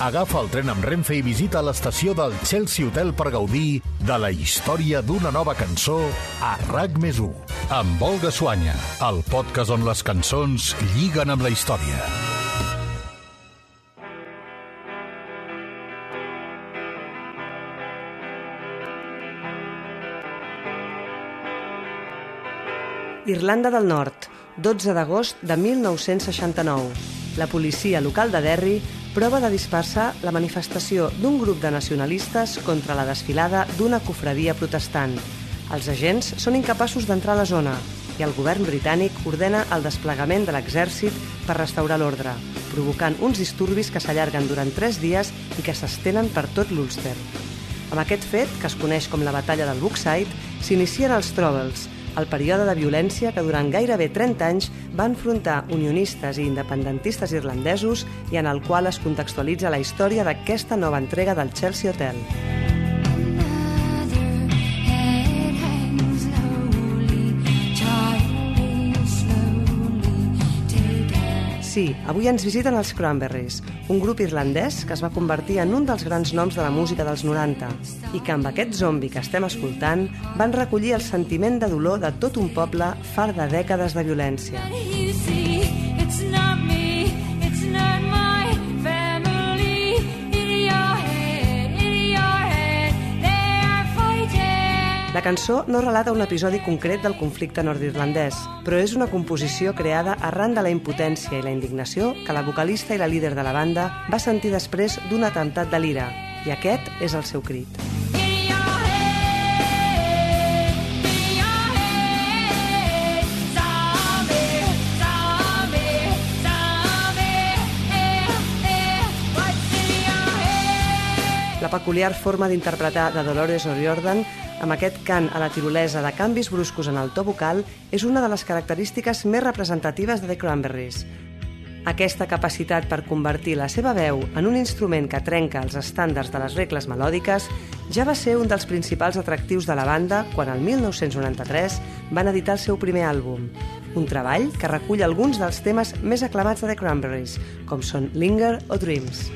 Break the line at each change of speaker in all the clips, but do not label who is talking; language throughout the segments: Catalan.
Agafa el tren amb Renfe i visita l'estació del Chelsea Hotel per gaudir de la història d'una nova cançó a RAC més 1. Amb Olga Suanya, el podcast on les cançons lliguen amb la història.
Irlanda del Nord, 12 d'agost de 1969. La policia local de Derry prova de dispersar la manifestació d'un grup de nacionalistes contra la desfilada d'una cofradia protestant. Els agents són incapaços d'entrar a la zona i el govern britànic ordena el desplegament de l'exèrcit per restaurar l'ordre, provocant uns disturbis que s'allarguen durant tres dies i que s'estenen per tot l'Ulster. Amb aquest fet, que es coneix com la batalla del Brookside, s'inicien els Troubles, el període de violència que durant gairebé 30 anys va enfrontar unionistes i independentistes irlandesos i en el qual es contextualitza la història d'aquesta nova entrega del Chelsea Hotel. Sí, avui ens visiten els Cranberries, un grup irlandès que es va convertir en un dels grans noms de la música dels 90 i que amb aquest zombi que estem escoltant van recollir el sentiment de dolor de tot un poble far de dècades de violència. La cançó no relata un episodi concret del conflicte nord-irlandès, però és una composició creada arran de la impotència i la indignació que la vocalista i la líder de la banda va sentir després d'un atemptat de l'ira, i aquest és el seu crit. La peculiar forma d'interpretar de Dolores O'Riordan amb aquest cant a la tirolesa de canvis bruscos en el to vocal és una de les característiques més representatives de The Cranberries. Aquesta capacitat per convertir la seva veu en un instrument que trenca els estàndards de les regles melòdiques ja va ser un dels principals atractius de la banda quan el 1993 van editar el seu primer àlbum, un treball que recull alguns dels temes més aclamats de The Cranberries, com són Linger o Dreams.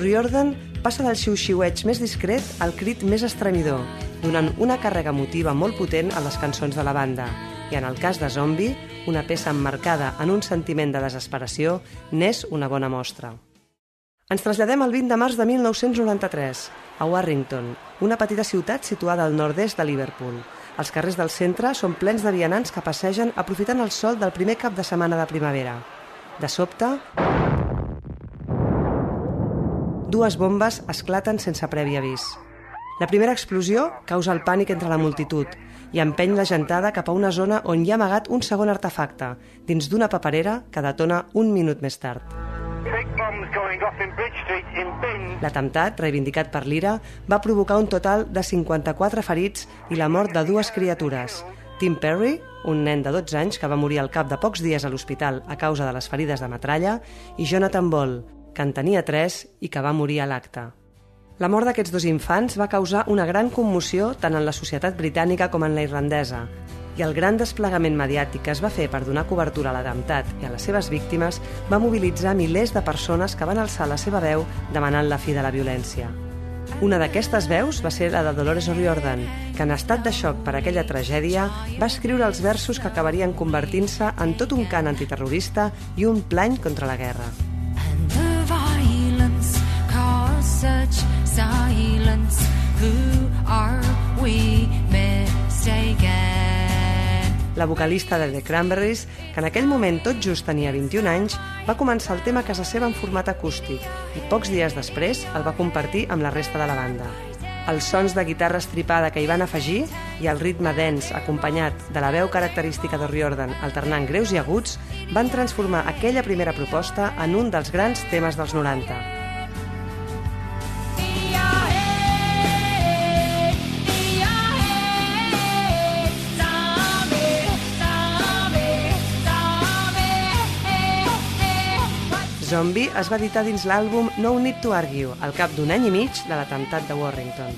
O'Riordan passa del xiu-xiueig més discret al crit més estremidor, donant una càrrega emotiva molt potent a les cançons de la banda. I en el cas de Zombie, una peça emmarcada en un sentiment de desesperació, n'és una bona mostra. Ens traslladem al 20 de març de 1993, a Warrington, una petita ciutat situada al nord-est de Liverpool. Els carrers del centre són plens de vianants que passegen aprofitant el sol del primer cap de setmana de primavera. De sobte, dues bombes esclaten sense previ avís. La primera explosió causa el pànic entre la multitud i empeny la gentada cap a una zona on hi ha amagat un segon artefacte, dins d'una paperera que detona un minut més tard. L'atemptat, reivindicat per l'IRA, va provocar un total de 54 ferits i la mort de dues criatures. Tim Perry, un nen de 12 anys que va morir al cap de pocs dies a l'hospital a causa de les ferides de metralla, i Jonathan Ball, que en tenia 3 i que va morir a l'acte. La mort d'aquests dos infants va causar una gran commoció tant en la societat britànica com en la irlandesa, i el gran desplegament mediàtic que es va fer per donar cobertura a l'atemptat i a les seves víctimes va mobilitzar milers de persones que van alçar la seva veu demanant la fi de la violència. Una d'aquestes veus va ser la de Dolores O'Riordan, que en estat de xoc per aquella tragèdia va escriure els versos que acabarien convertint-se en tot un cant antiterrorista i un plany contra la guerra.
Such silence. Who are we mistaken?
La vocalista de The Cranberries, que en aquell moment tot just tenia 21 anys, va començar el tema a casa seva en format acústic i pocs dies després el va compartir amb la resta de la banda. Els sons de guitarra estripada que hi van afegir i el ritme dens acompanyat de la veu característica de Riordan alternant greus i aguts van transformar aquella primera proposta en un dels grans temes dels 90. Zombie es va editar dins l'àlbum No Need to Argue, al cap d'un any i mig de l'atemptat de Warrington.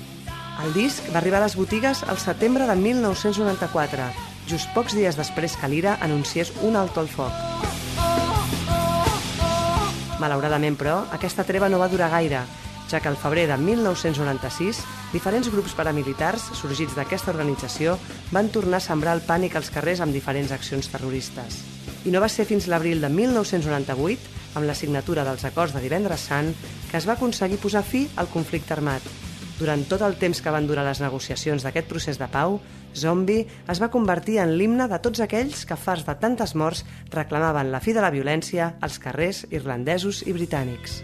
El disc va arribar a les botigues al setembre de 1994, just pocs dies després que l'Ira anunciés un alto al foc. Malauradament, però, aquesta treva no va durar gaire, ja que al febrer de 1996 diferents grups paramilitars sorgits d'aquesta organització van tornar a sembrar el pànic als carrers amb diferents accions terroristes. I no va ser fins l'abril de 1998, amb la signatura dels acords de divendres sant, que es va aconseguir posar fi al conflicte armat. Durant tot el temps que van durar les negociacions d'aquest procés de pau, Zombie es va convertir en l'himne de tots aquells que, fars de tantes morts, reclamaven la fi de la violència als carrers irlandesos i britànics.